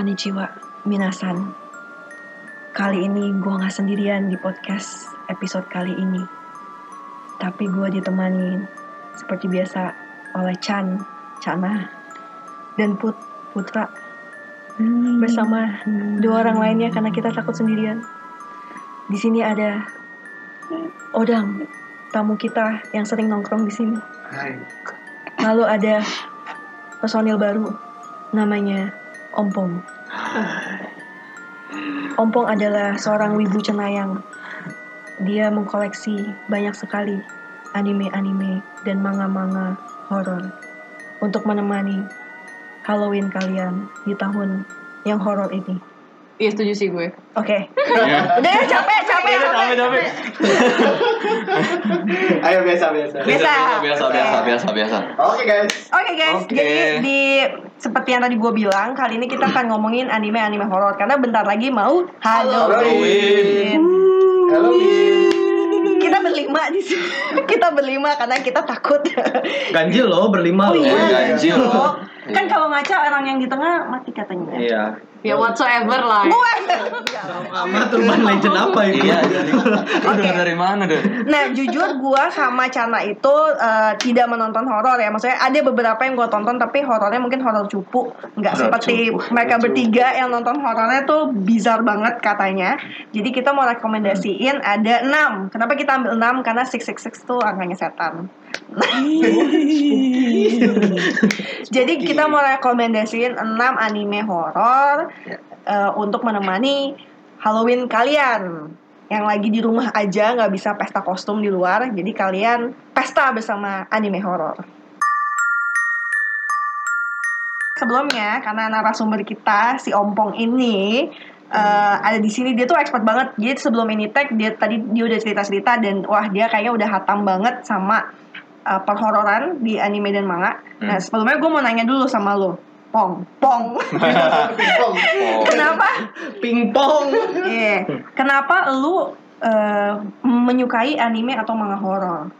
Konnichiwa, minasan. Kali ini gue gak sendirian di podcast episode kali ini. Tapi gue ditemani seperti biasa oleh Chan, Chana, dan Put, Putra. Bersama dua orang lainnya karena kita takut sendirian. Di sini ada Odang, tamu kita yang sering nongkrong di sini. Hai. Lalu ada personil baru namanya Ompong. Ompong adalah seorang wibu cenayang. Dia mengkoleksi banyak sekali anime-anime dan manga-manga horor untuk menemani Halloween kalian di tahun yang horor ini. Iya setuju sih gue. Oke. Udah ya, capek, capek, capek. capek. Ayo biasa biasa. Biasa. biasa, biasa, biasa, biasa. Oke guys. Oke guys, Oke. jadi di seperti yang tadi gue bilang, kali ini kita akan ngomongin anime-anime horor karena bentar lagi mau Halloween. Halo Bin. Kita berlima di sini. kita berlima karena kita takut. Ganjil loh berlima Oh loh. iya, ganjil. loh. Kan kalau ngaca orang yang di tengah mati katanya. Iya. Ya whatsoever lah. Gue. Amat urban legend apa itu? Iya, jadi lu denger dari mana deh? Nah, jujur gua sama Cana itu eh, tidak menonton horor ya. Maksudnya ada beberapa yang gua tonton tapi horornya mungkin horor cupu, nggak seperti cupu, mereka horor bertiga yang nonton horornya tuh bizar banget katanya. Jadi kita mau rekomendasiin ada 6. Kenapa kita ambil 6? Karena 666 tuh angkanya setan. Jadi kita mau rekomendasiin 6 anime horor eh, untuk menemani Halloween kalian yang lagi di rumah aja nggak bisa pesta kostum di luar. Jadi kalian pesta bersama anime horor. Sebelumnya karena narasumber kita si Ompong ini eh, ada di sini dia tuh expert banget. Jadi sebelum ini tag dia tadi dia udah cerita-cerita dan wah dia kayaknya udah hatam banget sama eh, perhororan di anime dan manga. Nah sebelumnya gue mau nanya dulu sama lo, Pong, Pong. Pingpong. Kenapa? Pingpong. Iya. Kenapa lu eh, menyukai anime atau manga horor?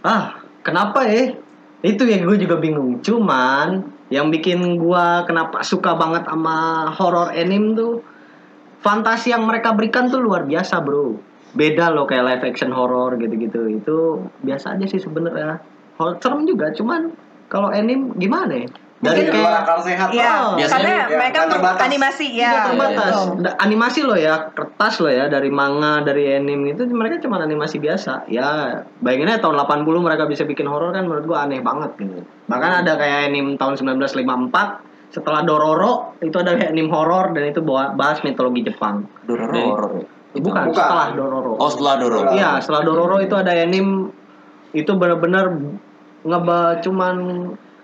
Ah, kenapa ya? Itu ya gue juga bingung. Cuman yang bikin gua kenapa suka banget sama horror anime tuh fantasi yang mereka berikan tuh luar biasa, Bro. Beda loh kayak live action horror gitu-gitu. Itu biasa aja sih sebenarnya. Horror serem juga, cuman kalau anime gimana ya? Mungkin Dari Dua kayak akal sehat. Iya. Biasanya karena ya, mereka terbatas. animasi ya. Tidak terbatas. Da- Animasi loh ya, kertas loh ya dari manga, dari anime itu mereka cuma animasi biasa. Ya, bayanginnya tahun 80 mereka bisa bikin horor kan menurut gua aneh banget gitu. Bahkan ada kayak anime tahun 1954 setelah Dororo itu ada kayak anime horor dan itu bawa- bahas mitologi Jepang. Dororo horor. Bukan, Bukan. setelah Dororo. Oh, setelah Dororo. Iya, setelah Dororo itu ada anime itu benar-benar ngeba cuman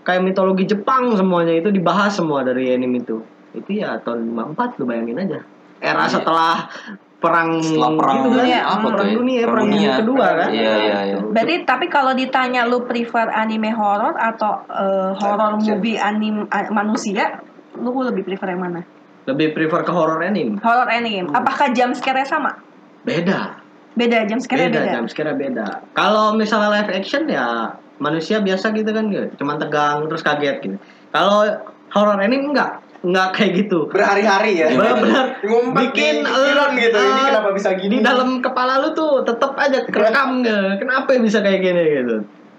kayak mitologi Jepang semuanya itu dibahas semua dari anime itu. Itu ya tahun 54 lu bayangin aja. Era Iya. setelah perang Setelah perang gitu kan. dunia, apa tuh? perang ya? dunia, perang, Perang dunia kedua kan. Iya, iya, iya. Berarti tapi kalau ditanya lu prefer anime horor atau eh, horor movie anime a- manusia, lu lebih prefer yang mana? Lebih prefer ke horror anime. Horor anime. Apakah jam scare sama? Beda. Beda jam scare Beda, beda. jam scare beda. Kalau misalnya live action ya manusia biasa gitu kan gitu. Cuman tegang terus kaget gitu. Kalau horror anime enggak. Enggak kayak gitu. Berhari-hari ya. benar-benar Ngumpet bikin pikiran eh, gitu. Ini eh, kenapa bisa gini? di dalam kepala lu tuh tetep aja kerekam nggak kenapa ya bisa kayak gini gitu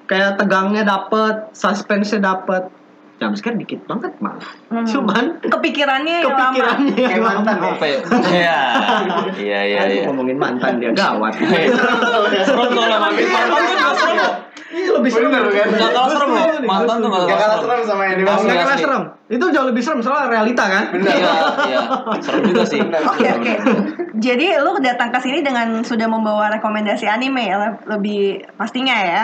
kayak tegangnya dapet suspense-nya dapet jam scare dikit banget malah Hmm. cuman Kepikirannya yang lama. kepikirannya yang mantan lama. Apa ya? Iya. Iya, iya, iya. ngomongin mantan dia gawat Serem tuh lah, makin mantan tuh serem. Iya lebih serem kan? Nggak kalah serem loh. Mantan tuh nggak Gak kalah serem. sama anime. Nggak Asli, kalah serem itu jauh lebih serem soalnya realita kan Bener. Iya, iya. Serem juga sih. Oke oke. Jadi lu datang ke sini dengan sudah membawa rekomendasi anime le- lebih pastinya ya.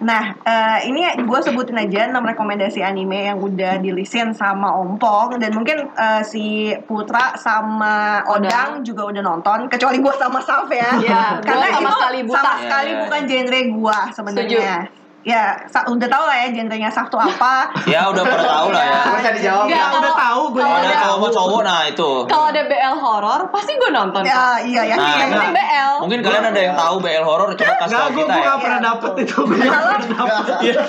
Nah, eh, ini gue sebutin aja 6 rekomendasi anime yang udah dilisin sama Ompong dan mungkin eh, si Putra sama Odang juga udah nonton kecuali gue sama Saf ya. Iya, gua Karena sama itu sekali buta. sama Iya, sekali iya, bukan genre gue sebenarnya. ya sa- udah tau lah ya genrenya Sabtu apa. Ya udah pada tahu lah ya. Gak usah dijawab. Nggak, Ya udah tahu gue. kalau Ada ada- cowok cowok nah itu. Kalau ada BL horor, pasti gue nonton. ya iya ya. Nah, Yang penting BL. Mungkin kalian ada yang tahu BL horor coba kasih tahu kita gue ya. gak pernah Iya, dapet itu. Gue gak pernah dapet. Iya,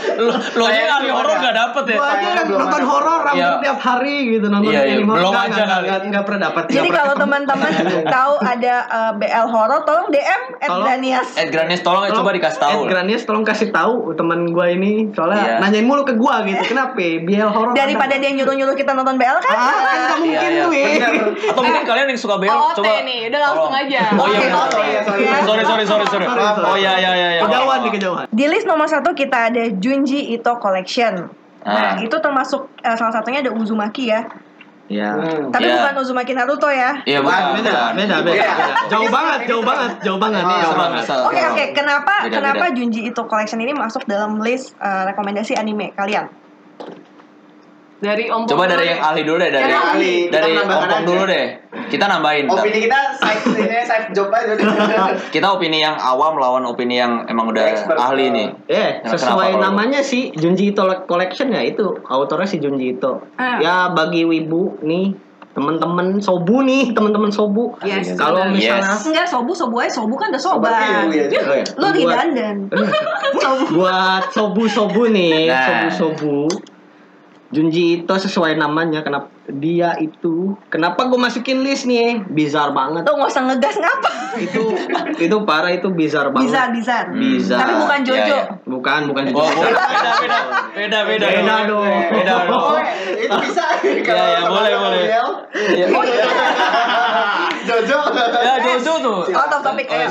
lo ahli belum horor ada. gak dapet ya? Gue aja belum nonton horor hampir Iya. tiap hari gitu nonton Iya, iya, film belum Enggak, aja kali. enggak pernah dapet. Jadi kalau teman-teman tahu ada eh, BL horor, tolong DM at Tolong. Danias. Ed Granis tolong ya, coba dikasih tahu. Ed Granius tolong kasih tahu teman gue ini soalnya Iya. nanyain mulu ke gue gitu. Kenapa? Biel horor. Daripada dia nyuruh-nyuruh kita nonton BL kan? Ah, kan nggak mungkin Iya, iya. tuh ya. Atau mungkin kalian yang suka BL OOT coba. nih, udah langsung aja. Oh iya, iya, sorry. Ya. sorry sorry sorry sorry. Sorry, sorry. Oh iya iya iya. iya. Kejauhan nih kejauhan. Di list nomor satu kita ada Junji Ito Collection. Nah, Ah. itu termasuk eh, salah satunya ada Uzumaki ya. Ya. Hmm. Tapi Iya. bukan Uzumaki Naruto ya. Iya bukan. Beda, beda, beda, Iya. beda. Jauh Ini banget, jauh ini banget, jauh banget. Oh, Nih, jauh sama, banget. sama. Oke oke, kenapa Beda, kenapa beda. Junji Ito Collection ini masuk dalam list eh, rekomendasi anime kalian? Dari Om Coba dari yang ahli dulu deh dari Yang ahli, dari Om Pong dulu deh. Kita nambahin. Opini kita side ini side job aja. Kita opini yang awam lawan opini yang emang udah Expert. ahli nih. Eh, Ya, sesuai namanya sih Junji Ito Collection ya itu autornya si Junji Ito. Ah. Ya bagi wibu nih teman-teman sobu nih teman-teman sobu Yes, kalau misalnya Yes. Enggak, sobu sobu aja, sobu kan udah Sobat sobat. ibu ya. Iya. Lu Buat- sobu. buat sobu-sobu nih Nah. sobu-sobu Junji Ito sesuai namanya kenapa dia itu kenapa gue masukin list nih bizar banget Tuh nggak usah ngegas ngapa? itu itu parah itu bizar banget Bizar, bizar. Bizar. Tapi bukan Jojo. Iya, iya. bukan bukan Oh, Ito. beda beda beda beda Beda dong. Beda Oh, dong. itu bisa. Iya, iya, boleh, boleh. Iya. Jojo. Ya Jojo tuh. Out of topic ya.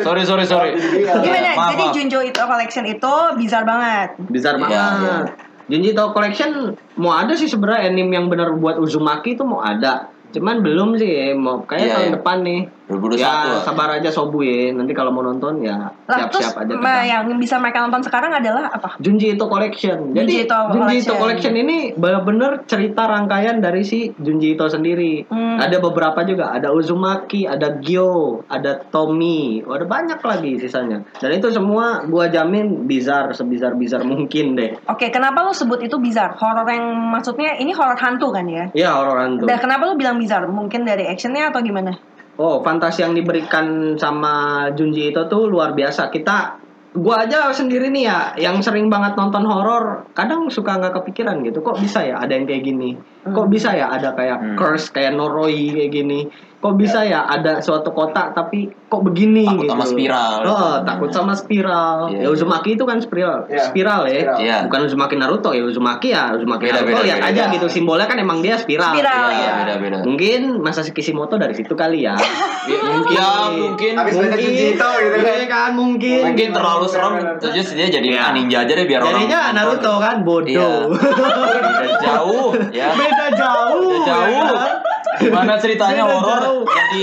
Sorry sorry sorry. Gimana? Maaf, Jadi maaf. Junjo Ito Collection itu bizar banget. Bizar Iya, banget. Junji Ito Collection mau ada sih sebenarnya anime yang benar buat Uzumaki itu mau ada. Cuman belum sih, mau kayak Iya, tahun iya. depan nih. 2021. Ya, sabar aja Sobu ya. Nanti kalau mau nonton ya terus siap-siap aja. ma- kita. yang bisa mereka nonton sekarang adalah apa? Junji Ito Collection. Jadi Junji Ito Junji Ito Collection. Collection ini benar-benar cerita rangkaian dari si Junji Ito sendiri. Hmm. Ada beberapa juga, ada Uzumaki, ada Gyo, ada Tommy, oh, ada banyak lagi sisanya. Dan itu semua gua jamin bizar sebizar-bizar mungkin deh. Oke, kenapa lu sebut itu bizar? Horor yang maksudnya ini horor hantu kan ya? Ya horor hantu. Dan kenapa lu bilang bizar? Mungkin dari actionnya atau gimana? Oh, fantasi yang diberikan sama Junji itu tuh luar biasa. Kita gua aja sendiri nih ya yang sering banget nonton horor, kadang suka nggak kepikiran gitu. Kok bisa ya ada yang kayak gini? Kok bisa ya ada kayak Hmm. curse kayak Noroi kayak gini? Kok bisa ya ada suatu kota tapi kok begini Takut gitu. sama spiral. Oh, takut sama spiral. Iya. Ya Uzumaki itu kan spiral, Iya, spiral ya. spiral. Iya. Bukan Uzumaki Naruto ya, Uzumaki ya, Uzumaki Beda, Naruto beda, lihat beda. aja gitu simbolnya kan emang dia spiral. Spiral, Iya. ya. Beda beda. Mungkin Masashi Kishimoto dari situ kali ya. mungkin. Ya mungkin Habis baca Junji Ito gitu kan. Iya kan mungkin. mungkin terlalu serem benar. terus dia jadi Iya. ninja aja deh biar orang Jadinya nonton. Naruto kan Iya. bodoh. Beda jauh ya. Beda jauh. Beda jauh. Ya? Gimana ceritanya horor jadi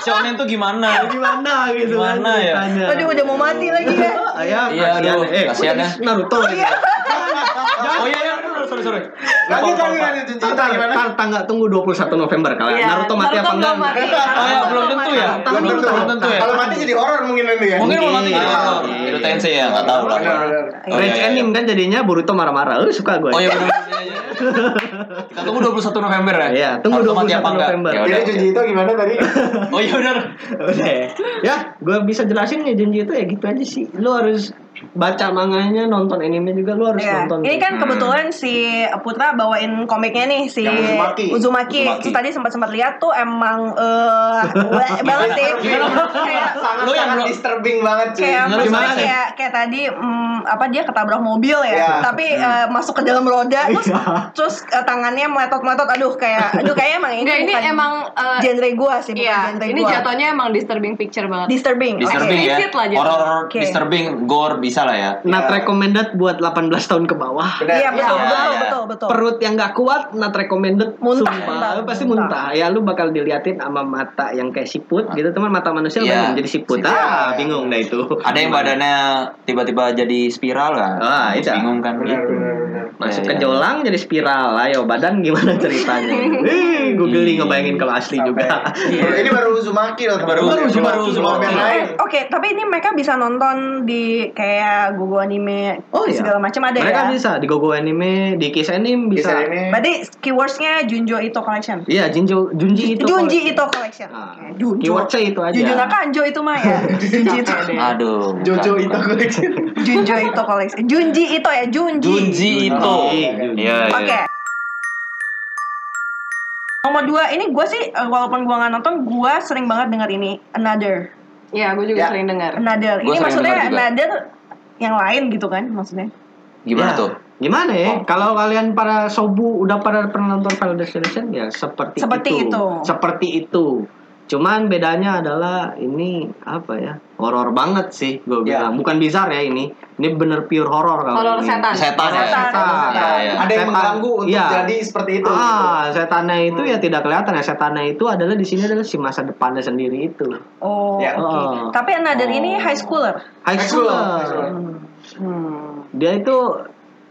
shonen tuh gimana? Gimana gitu kan Gimana ya? ceritanya. Aduh, udah mau mati lagi ya. Ah, ya, Iya, kasihan. aduh, eh, kasihan ya. Naruto. Oh iya iya sorry sorry. Lanjut lanjut Junji Ito Ntar, gimana? tanggal tunggu 21 November kali. Iya, Naruto mati apa Naruto enggak? belum mati. Oh ya belum tentu ya. Belum tentu. Belum tentu ya. Kalau mati jadi horor mungkin nanti ya. Mungkin mau mati jadi Iya. horor. Itu Tensei ya nggak tahu lah. Oh, Rage iya, iya. anime kan jadinya Boruto marah-marah. Eh, suka gue. Oh iya benar. Iya, iya. Kita tunggu 21 November ya. Iya, tunggu Naruto mati 21 apa enggak? November. Ya Jadi udah. Junji Ito gimana tadi? Oh iya benar. Udah. ya, gue bisa jelasin ya Junji itu ya gitu aja sih. Lu harus baca manganya, nonton anime juga lu harus Iya. nonton. Ini kan kebetulan si Putra bawain komiknya nih si Yang Uzumaki. Uzumaki. Uzumaki. Terus tadi sempat sempat lihat tuh emang weh banget sih. kayak Sangat Lu yang sangat disturbing banget sih. kayak Gimana, kayak kayak tadi mm, apa dia ketabrak mobil ya, Iya. tapi eh, masuk ke dalam roda terus Iya. terus eh, tangannya meletot-meletot aduh kayak aduh kayaknya emang ini Enggak, ini bukan emang eh, genre gua sih bukan Iya, genre ini gua. jatuhnya emang disturbing picture banget. disturbing. Disturbing Oke. ya. Lah Oke. disturbing gore bisa lah ya. Not recommended buat 18 tahun ke bawah. Benar. Iya betul Iya, betul iya. betul betul. Perut yang gak kuat, not recommended. Muntah, Sumpah, muntah, lu pasti muntah. muntah. Ya lu bakal diliatin sama mata yang kayak siput gitu teman mata manusia Iya. kan jadi siput. Siput. Ah, Iya. bingung dah itu. Ada yang badannya tiba-tiba jadi spiral kan? Ah, itu. Bingung kan Benar, gitu. benar, benar. Masuk Iya, ke iya. jolang jadi spiral. Ayo badan gimana ceritanya? Ih, googling ngebayangin kalau asli juga. Ini baru Uzumaki loh. Baru- teman-teman. baru- Uzumaki. Eh. Oke, tapi ini mereka bisa nonton di kayak Google Anime Oh iya. segala macam ada Mereka ya. bisa di Gogo Anime, di Kiss Anime bisa. Kisah ini. Berarti keywordsnya Junjo Ito Collection. Iya, Jinjo, Junji itu. Junji Ito Collection. Nah, Oke, Junjo. keywordnya itu aja. Junjo Nakanjo itu mah ya. Junji Ito. Aduh. bukan. itu collection. Junjo Ito Collection. Junji Ito ya, Junji. Junji itu. Junji. Iya, iya. Oke. Nomor dua ini gue sih eh, walaupun gue nggak nonton, gue sering banget dengar ini Another. Iya, gue juga Ya. sering dengar. Another. Gua ini maksudnya. Another yang lain gitu kan maksudnya. Gimana Ya, tuh? Gimana ya? Oh. Kalau kalian para sobu udah pada pernah nonton Final Destination ya seperti, Seperti itu. Seperti itu. Cuman bedanya adalah ini apa ya? Horor banget sih gue Ya. bilang. Bukan bizarre ya ini. Ini bener pure horor kalau Horor ini. setan. Setan ya. Setan. Setan. Iya, iya. Ada yang Setan. mengganggu untuk Iya. jadi seperti itu. Ah, setannya itu ya tidak kelihatan ya. Setannya itu adalah di sini adalah si masa depannya sendiri itu. Oh, Ya. oke. Oh. Tapi Another ini high schooler. High High school. schooler. High school. Hmm. Dia itu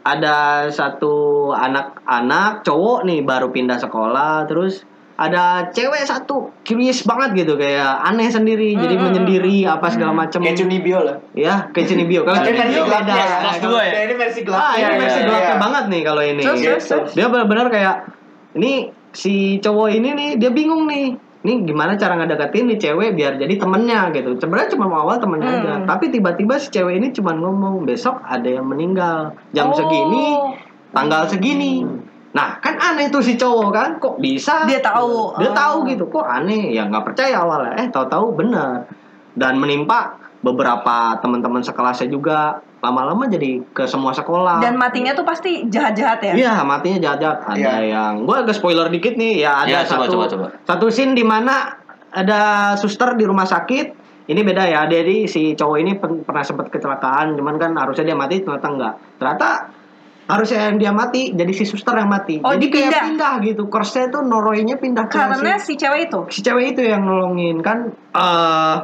ada satu anak-anak cowok nih baru pindah sekolah terus ada cewek satu curious banget gitu kayak aneh sendiri jadi menyendiri apa segala macam Kayak Cunibio lah. ya kayak Cinibio kalau beda gelapnya. kelas dua ya? Ini versi gelapnya. ah ini Iya, versi iya, iya. banget nih kalau ini Terus, terus, terus. dia benar-benar kayak ini si cowok ini nih dia bingung nih ini gimana cara ngedeketin nih cewek biar jadi temennya gitu sebenarnya cuma mau awal temennya Hmm. aja tapi tiba-tiba si cewek ini cuma ngomong besok ada yang meninggal jam Oh. segini tanggal segini nah kan aneh tuh si cowok kan kok bisa Dia tahu. dia Oh. tahu gitu kok aneh ya nggak percaya awalnya eh tahu-tahu benar dan menimpa beberapa teman-teman sekelasnya juga lama-lama jadi ke semua sekolah Dan matinya tuh pasti jahat-jahat ya. Iya, matinya jahat-jahat. Ada Iya. yang gua agak spoiler dikit nih, ya ada coba, satu coba, coba. satu scene di mana ada suster di rumah sakit. Ini beda ya. Jadi si cowok ini pen- pernah sempat kecelakaan, cuman kan harusnya dia mati ternyata enggak. Ternyata harusnya yang dia mati jadi si suster yang mati. Oh, jadi kayak dipindah. pindah gitu. Course-nya tuh noroinya pindah ke Karena si, si cewek itu. si cewek itu yang nolongin kan eh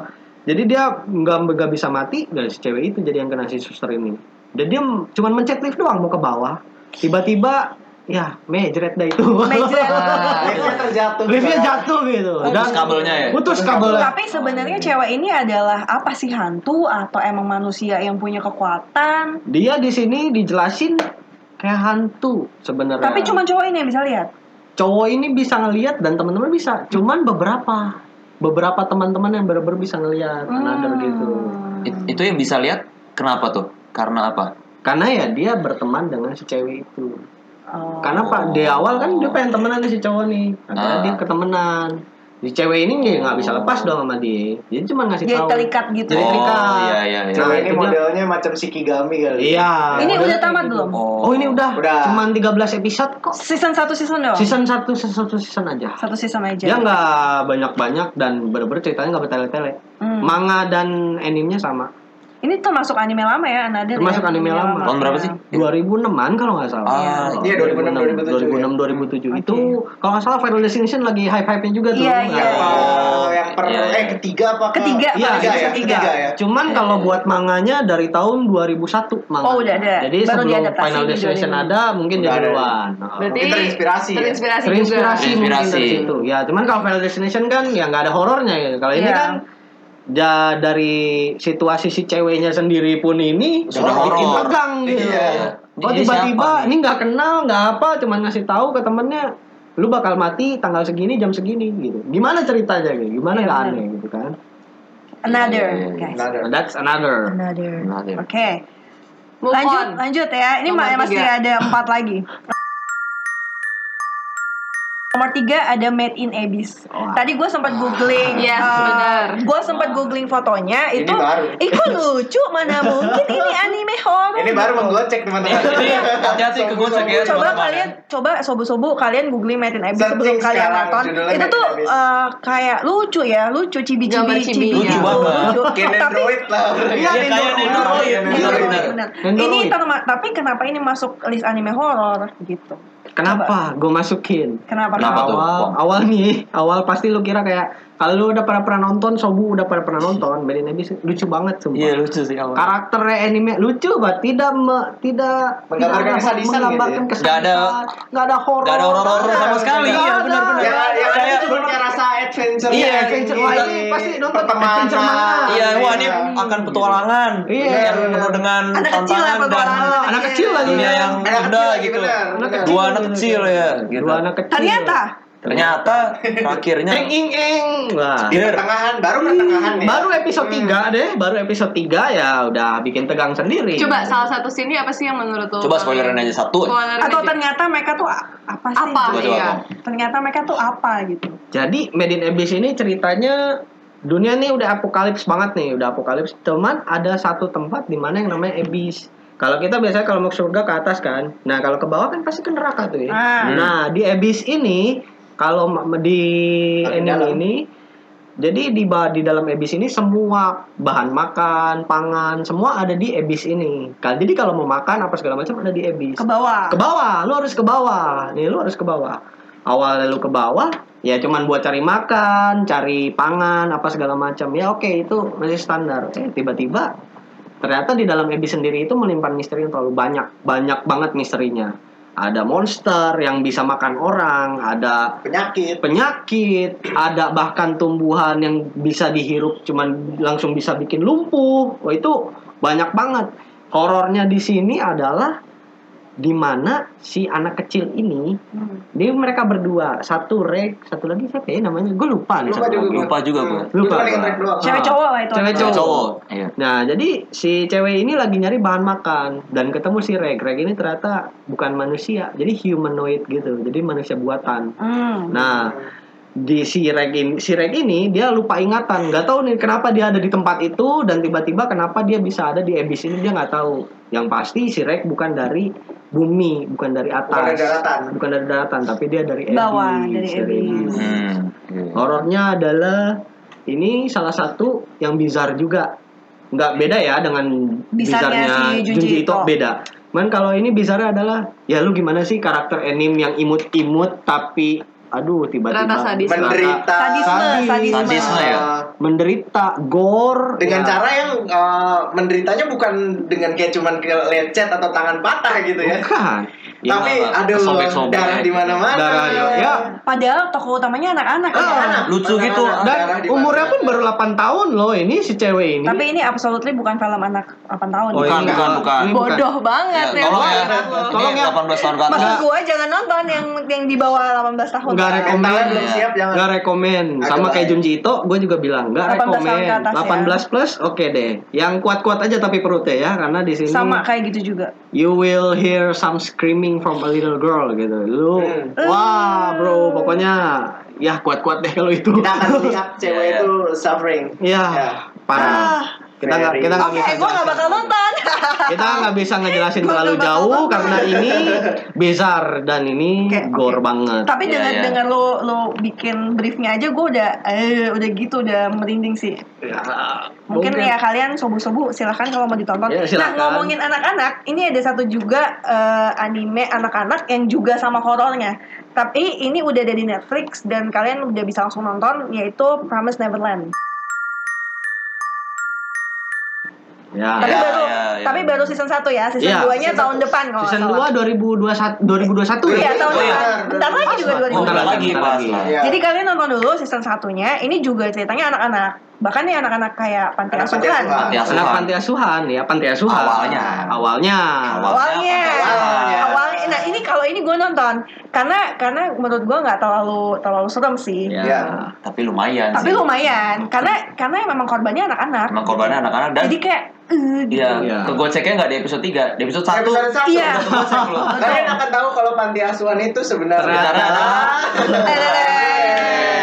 jadi dia nggak nggak bisa mati dan si cewek itu jadi yang kena si suster ini dan dia cuman mencet lift doang mau ke bawah tiba-tiba ya mejret dah itu Mejret. Liftnya terjatuh. liftnya jatuh gitu Putus kabelnya ya? putus kabelnya Tapi sebenarnya cewek ini adalah apa sih hantu atau emang manusia yang punya kekuatan? dia di sini dijelasin kayak hantu sebenarnya Tapi cuma cowok ini yang bisa lihat. cowok ini bisa ngelihat dan teman-teman bisa cuman beberapa beberapa teman-teman yang bener-bener bisa ngelihat Hmm. another gitu It- itu yang bisa lihat kenapa tuh? Karena apa? karena ya dia berteman dengan si cewek itu Oh. Karena pak di awal kan dia pengen temenan sama si cowok nih, akhirnya Ah. dia ketemenan. Si cewek ini nggak nggak bisa lepas dong sama dia, jadi cuma ngasih tahu. terikat gitu. Jadi Oh, terikat. iya, iya, iya. Cewek ini itu dia. modelnya macam Shikigami kali. Iya. Ini udah tamat gitu. belum? Oh ini udah, Udah. cuman 13 episode kok. Season 1 season dong? Season 1 satu season aja. Satu season aja. Dia nggak banyak-banyak dan bener-bener ceritanya nggak bertele-tele. Hmm. Manga dan animenya sama. Ini termasuk anime lama ya, Another Termasuk ya? anime lama. Tahun berapa sih? 2006an kalau nggak salah. Ah, Iya, 2006, 2006 2007 itu kalau nggak salah Final Destination lagi hype-hype-nya juga tuh. Iya, iya. Oh, yang per Iya, iya. eh ketiga apa? ke- Ketiga, Iya, ketiga ya, ketiga ya. Cuman kalau buat manganya dari tahun 2001 manga. Oh, udah ada. Jadi Baru sebelum Final Destination 2000. ada, mungkin dia duluan. Berarti terinspirasi ya? Terinspirasi, Terinspirasi juga. mungkin dari Terinspirasi. situ. Ya, cuman kalau Final Destination kan ya nggak ada horornya ya. Kalau ini Iya. kan ja, dari situasi si ceweknya sendiri pun ini Sudah bikin horor. tegang gitu. Iya. Oh tiba-tiba ini nggak kenal, nggak apa, cuman ngasih tahu ke temennya lu bakal mati tanggal segini jam segini gitu. Gimana ceritanya gitu? Gimana Iya, nggak benar. aneh gitu kan? Another, iya. guys. Another. That's another. Another. Another. Oke. Move Lanjut, on. lanjut ya. Ini Nomor masih tiga. ada empat lagi. Nomor tiga ada Made in Abyss. Wah. Tadi gue sempat googling, Yes, benar. gue sempat googling fotonya. Ini itu, baru. Kok lucu mana mungkin ini anime horror. Ini baru menggocek teman-teman. Jadi hati-hati ke gocek ya. coba teman-teman kalian coba sobu-sobu kalian googling Made in Abyss Searching sebelum kalian nonton itu tuh eh, kayak lucu ya lucu cibi-cibi cibi. cibi Lucu gitu, banget. Kayak Android lah. Iya, Iya, kayak Nendoroid. Nendoroid. Iya, ini tapi kenapa ini masuk list anime horor gitu Kenapa? Gue masukin. kenapa Kenapa tuh? awal, Bang? awal nih, awal pasti lu kira kayak kalau lu udah pernah pernah nonton, Sobu udah pernah pernah nonton, in Abyss lucu banget sumpah. Iya lucu sih awal. Karakternya anime lucu banget, tidak me- tidak Menggambarkan tidak kesadisan menggambarkan gitu ya? kesadisan. Nggak ada- nggak ada horor. nggak ada horor-horor sama sekali. Iya, ada. benar-benar. Yang yang ada Kayak- cuma kayak rasa adventure Iya, adventure. Wah, ini pasti nonton adventure mana? Iya, wah ini akan petualangan. Iya. Yang penuh dengan Anak kecil lah tantangan dan anak kecil lagi. dunia yang Anak kecil lagi, gitu. benar, Anak benar. Dua anak kecil ya. Gitu. Dua anak kecil. Ternyata Ternyata akhirnya Eng ing eng. Wah. Di pertengahan, baru pertengahan nih. Baru episode 3 deh, baru episode 3 ya udah bikin tegang sendiri. Coba salah satu sini apa sih yang menurut lo? coba spoilerin aja satu. Spoilerin Atau aja. ternyata mereka tuh apa sih? apa? Coba, coba, Iya. Ternyata mereka tuh apa gitu. Jadi Made in Abyss ini ceritanya dunia nih udah apokalips banget nih, udah apokalips. Cuman ada satu tempat di mana yang namanya Abyss. Kalau kita biasanya kalau mau ke surga ke atas kan. Nah, kalau ke bawah kan pasti ke neraka tuh ya. Ah. Nah, di Abyss ini kalau di anime dalam. ini jadi di di dalam Abyss ini semua bahan makan, pangan, semua ada di Abyss ini. Kan jadi kalau mau makan apa segala macam ada di Abyss Ke bawah. ke bawah lu harus ke bawah. Nih lu harus ke bawah. Awal lu ke bawah ya cuman buat cari makan cari pangan apa segala macam. Ya oke itu masih standar. Eh tiba-tiba ternyata di dalam Abyss sendiri itu menyimpan misteri yang terlalu banyak. Banyak banget misterinya ada monster yang bisa makan orang ada Penyakit. penyakit, ada bahkan tumbuhan yang bisa dihirup cuman langsung bisa bikin lumpuh. Wah itu banyak banget. Horornya di sini adalah di mana si anak kecil ini Hmm. dia mereka berdua satu Rek satu lagi siapa ya namanya gue lupa nih Lupa juga. Lupa juga gua. Lupa Lupa. doang. Cewek Ah. cowok lah itu. Cewek Cowok. cowok. Iya. Nah, jadi si cewek ini lagi nyari bahan makan dan ketemu si Reg. Reg ini ternyata bukan manusia, jadi humanoid gitu. Jadi manusia buatan. Hmm. Nah, di si Reg ini, si Reg ini dia lupa ingatan, nggak tahu nih kenapa dia ada di tempat itu dan tiba-tiba kenapa dia bisa ada di Abyss ini dia nggak tahu. Yang pasti si Reg bukan dari bumi, bukan dari atas, Bukan dari daratan. bukan dari daratan, tapi dia dari Abyss. Bawah, dari Abyss. Hmm. Horornya adalah ini salah satu yang bizar juga. Nggak beda ya dengan Bizarnya si Junji Ito. beda. Man kalau ini bizarnya adalah ya lu gimana sih karakter anime yang imut-imut tapi aduh tiba-tiba Ternyata sadis. Menderita. Sadisme, Sadis. sadisme. Sadisme ya? Menderita gore dengan ya. cara yang uh, menderitanya bukan dengan kayak cuman lecet atau tangan patah gitu ya. bukan Ya, Tapi ada kesobek-sobek darah di mana-mana. Darah, ya. Padahal tokoh utamanya anak-anak ya. Ah, Lucu mana-mana gitu. dan umurnya pun baru 8 tahun loh ini si cewek ini Tapi ini absolutely bukan film anak 8 tahun. Oh, Bukan, ini bukan, bukan. ini Bodoh banget Ya, ya. tolong ya. Tolong ya. 18 tahun ke atas. Maksud gue jangan nonton yang yang di bawah 18 tahun. Nggak rekomen. Mentalnya belum siap jangan. Nggak rekomen Agak sama kayak. Junji Ito gue juga bilang nggak 18 tahun rekomen ke atas ya. 18 plus oke deh yang kuat-kuat aja tapi perutnya ya karena di sini Sama kayak gitu juga. You will hear some screaming from a little girl gitu lu Hmm. wah bro pokoknya ya kuat-kuat deh kalau itu Kita akan lihat cewek Iya, iya. itu suffering. ya Ya. parah kita nggak kita nggak bisa gue gak bakal nonton. kita nggak bisa ngejelasin terlalu nggak jauh nonton. karena ini bizar dan ini Oke, gore oke. banget Tapi Iya, dengan iya. dengan lo lo bikin briefnya aja gue udah eh udah gitu udah merinding sih. Ya, Mungkin, ya kalian sobu-sobu silahkan kalau mau ditonton. Ya, nah ngomongin anak-anak, ini ada satu juga eh, anime anak-anak yang juga sama horornya. Tapi ini udah ada di Netflix dan kalian udah bisa langsung nonton yaitu Promise Neverland. Ya Tapi Ya, baru ya, ya. tapi baru season 1 ya. Season Iya, 2-nya season tahun depan kalau season nggak 2 salah. 2021 2021 Iya, ya tahun Oh, iya. depan. Bentar lagi juga Oh, 2021. bentar lagi pas lagi. Iya. Jadi kalian nonton dulu season satunya. Ini juga ceritanya anak-anak. Bahkan nih anak-anak kayak panti Anak asuhan. Panti asuhan. Anak panti asuhan ya, panti asuhan. Awalnya. Awalnya. Awalnya. Awalnya. Awalnya. Nah ini kalau ini gue nonton karena karena menurut gue nggak terlalu terlalu serem sih. Ya. Ya. Tapi lumayan Tapi sih. lumayan karena karena memang korbannya anak-anak. Emang korbannya anak-anak dan Jadi kayak eh, gitu. Iya, Iya. kegoceknya nggak di episode 3, di episode 1. Episode satu. Iya. Kalian akan tahu kalau panti asuhan itu sebenarnya Ternyata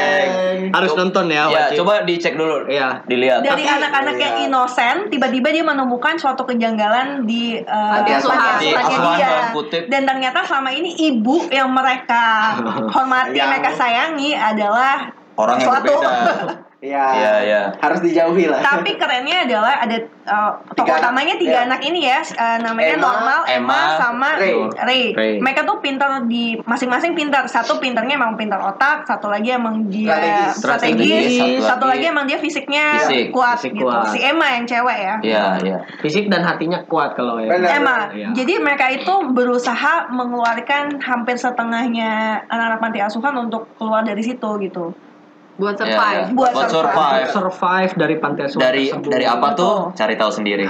Harus nonton ya, Ya, wajib. coba dicek dulu. Iya. Dilihat. Dari anak-anak yang Iya. inosen, tiba-tiba dia menemukan suatu kejanggalan di uh, Panti asuhan. dia. Dan ternyata selama ini ibu yang mereka hormati, Yang- mereka sayangi adalah Orang yang suatu berbeda. Iya. Iya, iya. Harus dijauhi lah. Tapi kerennya adalah ada uh, tokoh Tiga utamanya tiga iya. anak ini ya, uh, namanya Emma, Normal, Emma, Emma, sama Ray. Ray. Ray. Mereka tuh pintar di masing-masing pintar. Satu pintarnya emang pintar otak, satu lagi emang dia Strategis. strategis, Strategis, satu, satu lagi emang dia fisiknya Fisik. kuat Fisik gitu. kuat. Si Emma yang cewek ya. Iya, iya. Fisik dan hatinya kuat kalau ya. Benar. Emma. Iya. Jadi mereka itu berusaha mengeluarkan hampir setengahnya anak-anak panti asuhan untuk keluar dari situ gitu. Buat Iya, survive. iya. Buat Buat survive. survive. Survive dari pantai asuhan Dari tersebut. dari apa tuh? Cari tahu sendiri.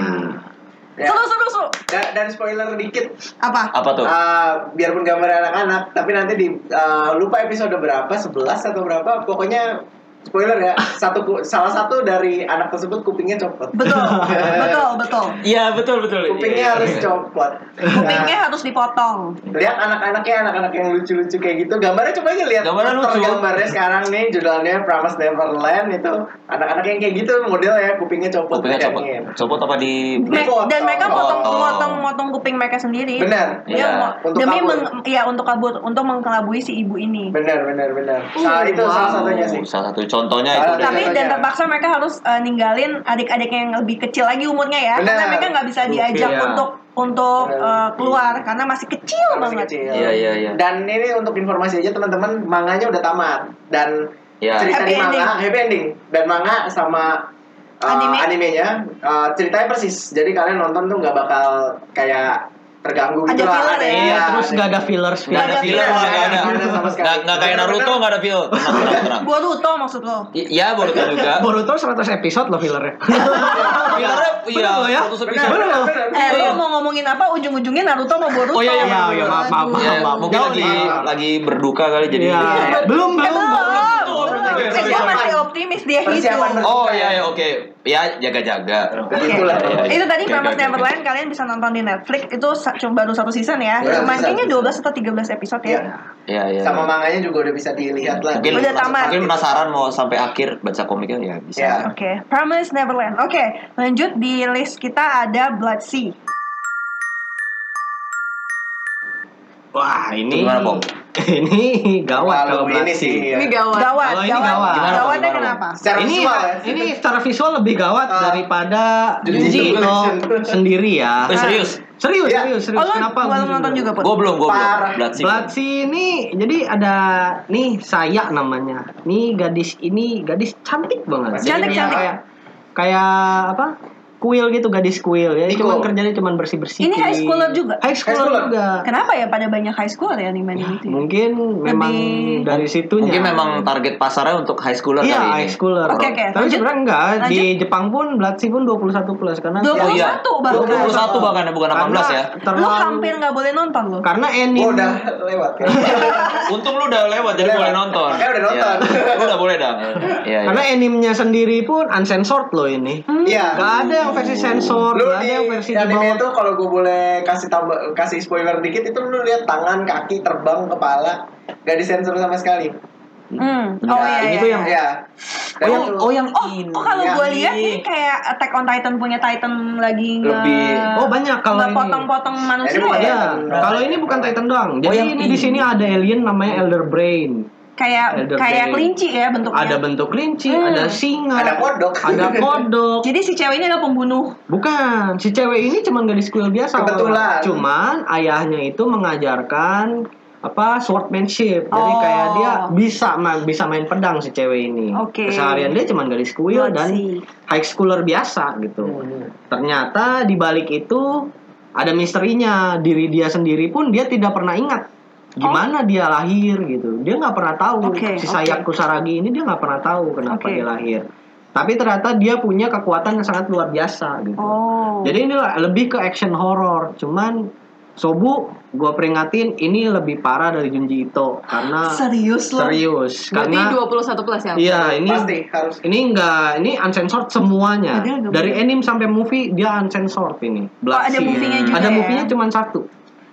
Ya. Seru seru seru. Dan, dan spoiler dikit, Apa? Apa tuh? Ah, biarpun gambar anak-anak, tapi nanti di ah, lupa episode berapa, 11 atau berapa, pokoknya spoiler ya, satu ku- salah satu dari anak tersebut kupingnya copot. Betul. betul, betul. Iya, betul betul. Kupingnya harus copot. Kupingnya Nah, harus dipotong. lihat anak-anaknya, anak-anak yang lucu-lucu kayak gitu. Gambarnya coba aja lihat. Gambarnya lucu. Gambarnya sekarang nih, judulnya Promise Neverland itu anak-anak yang kayak gitu model ya, kupingnya copot. Kupingnya copot. Copot apa di Me- dan mereka potong potong potong kuping mereka sendiri. Benar. Iya. mau- Untuk demi kabur. meng, ya untuk kabur untuk mengkelabui si ibu ini. Benar, benar, benar. Salah itu salah satunya sih. Salah satu contohnya itu. Tapi dan terpaksa mereka harus eh, ninggalin adik-adik yang lebih kecil lagi umurnya ya, Benar. karena mereka nggak bisa diajak Iya. untuk untuk eh, keluar karena masih kecil Masih banget. kecil. Iya, iya, iya. Dan ini untuk informasi aja teman-teman, manganya udah tamat dan Iya. cerita Happy di manga ending. happy ending dan manga sama uh, Anime? animenya uh, ceritanya persis. Jadi kalian nonton tuh nggak bakal kayak terganggu Ada gitu lah. filler ya? iya, Terus gak ada fillers Nggak ada Nggak filler, nggak ada. Nggak. Nggak nggak kayak Naruto nggak ada filler. Tenang, tenang, tenang. Boruto maksud lo? Iya, Boruto juga. Boruto 100 episode loh fillernya. Fillernya iya, Bener loh ya? 100 Benar, episode. Eh, lo mau ngomongin apa? Ujung-ujungnya Naruto mau Boruto. Oh, iya, iya, iya, iya, maaf, maaf, Iya, maaf. mungkin lagi lagi berduka kali jadi. Iya. Belum, Eh, belum. belum. belum. Optimis dia Persiapan Oh iya ya oke. Ya jaga-jaga. Oke. Begitulah. Iya, iya. Itu tadi Promise jaga. Neverland kalian bisa nonton di Netflix itu cuma baru satu season ya. Iya, Cuma bisa, kayaknya bisa. 12 atau 13 episode ya. Iya. Iya iya. Sama manganya juga udah bisa dilihat lah. Mungkin Udah tamat. mungkin penasaran mau sampai akhir baca komiknya ya bisa. Iya. Oke, Promise Neverland. Oke, lanjut di list kita ada Blood Sea. Wah, ini Gimana, Pong? ini gawat kalau ini sih. Ya. Ini gawat. Gawat, Kalau ini gawat. gawat. Gimana? Gawatnya Gimana, kenapa? Secara ini visual ya. ini secara visual lebih gawat Ah. daripada Junji Ito Collection. sendiri ya. Eh, serius? Serius, Iya. serius, serius. Oh, Kenapa? belum gua nonton juga, Put? Gue belum, gue belum. Parah. Blood Sea. Blood Sea ini jadi ada nih saya namanya. Nih gadis ini gadis cantik banget. Cantik, dia cantik. Kayak kayak apa? Kuil gitu gadis kuil ya. Cuman kerjanya cuman bersih-bersih. Ini high schooler juga? High schooler, High schooler. juga. Kenapa ya pada banyak high school ya anime Ya, itu? ya? mungkin memang Lebih- dari situnya. Mungkin memang target pasarnya untuk high schooler Iya, kali ini. high schooler. Oke, oke. Tapi Lanjut. sebenarnya enggak. Di Lanjut. Jepang pun Sea pun 21 plus karena 21 Oh, iya. bahkan. 21 bahkan ya, bukan 18 ya. Lu Terlalu, hampir nggak boleh nonton lo. karena anime Oh, udah lewat kan. Untung lu udah lewat jadi Udah boleh nonton. Makanya udah nonton. Iya. Lu udah boleh dah. Iya. iya. karena animenya sendiri pun uncensored loh ini. Iya. Gak ada yang versi sensor, Lu ada yang versi di bawah. itu kalau gue boleh kasih tambah kasih spoiler dikit itu lu lihat tangan, kaki, terbang, kepala gak disensor sama sekali. Hmm. Oh Nah, iya. ini iya, tuh iya. yang- Ya. Dan Oh, yang itu- oh yang Oh, ini. oh kalau gue lihat ini. ini kayak Attack on Titan punya Titan lagi Lebih- Oh, banyak kalau ini. potong-potong manusia ya. Ya, kalau ini bukan Titan doang. Jadi Oh, yang ini ini. di sini ada alien namanya Elder Brain. Kayak Elder kayak kelinci ya bentuknya. Ada bentuk kelinci, Hmm. ada singa, Ada kodok. ada kodok. Jadi si cewek ini adalah pembunuh. Bukan, si cewek ini cuman gadis kuil biasa. Kebetulan. Cuman ayahnya itu mengajarkan apa swordmanship. Jadi Oh. kayak dia bisa ma- bisa main pedang si cewek ini. Oke. Keseharian dia cuman gadis kuil dan high schooler biasa gitu. Hmm. Ternyata di balik itu ada misterinya. Diri dia sendiri pun dia tidak pernah ingat gimana dia lahir gitu. Dia nggak pernah tahu Oke, si oke. Sayak Kusaragi ini dia nggak pernah tahu kenapa Oke. dia lahir. Tapi ternyata dia punya kekuatan yang sangat luar biasa gitu. Oh. Jadi ini lebih ke action horror. Cuman Sobu, gua peringatin ini lebih parah dari Junji Ito karena serius loh. serius. Berarti Karena 21 plus ya? iya ini Pasti harus. ini enggak ini uncensored semuanya. Oh, Dari anime sampai movie dia uncensored ini. Oh, ada movie-nya juga Ada ya? movie-nya cuma satu.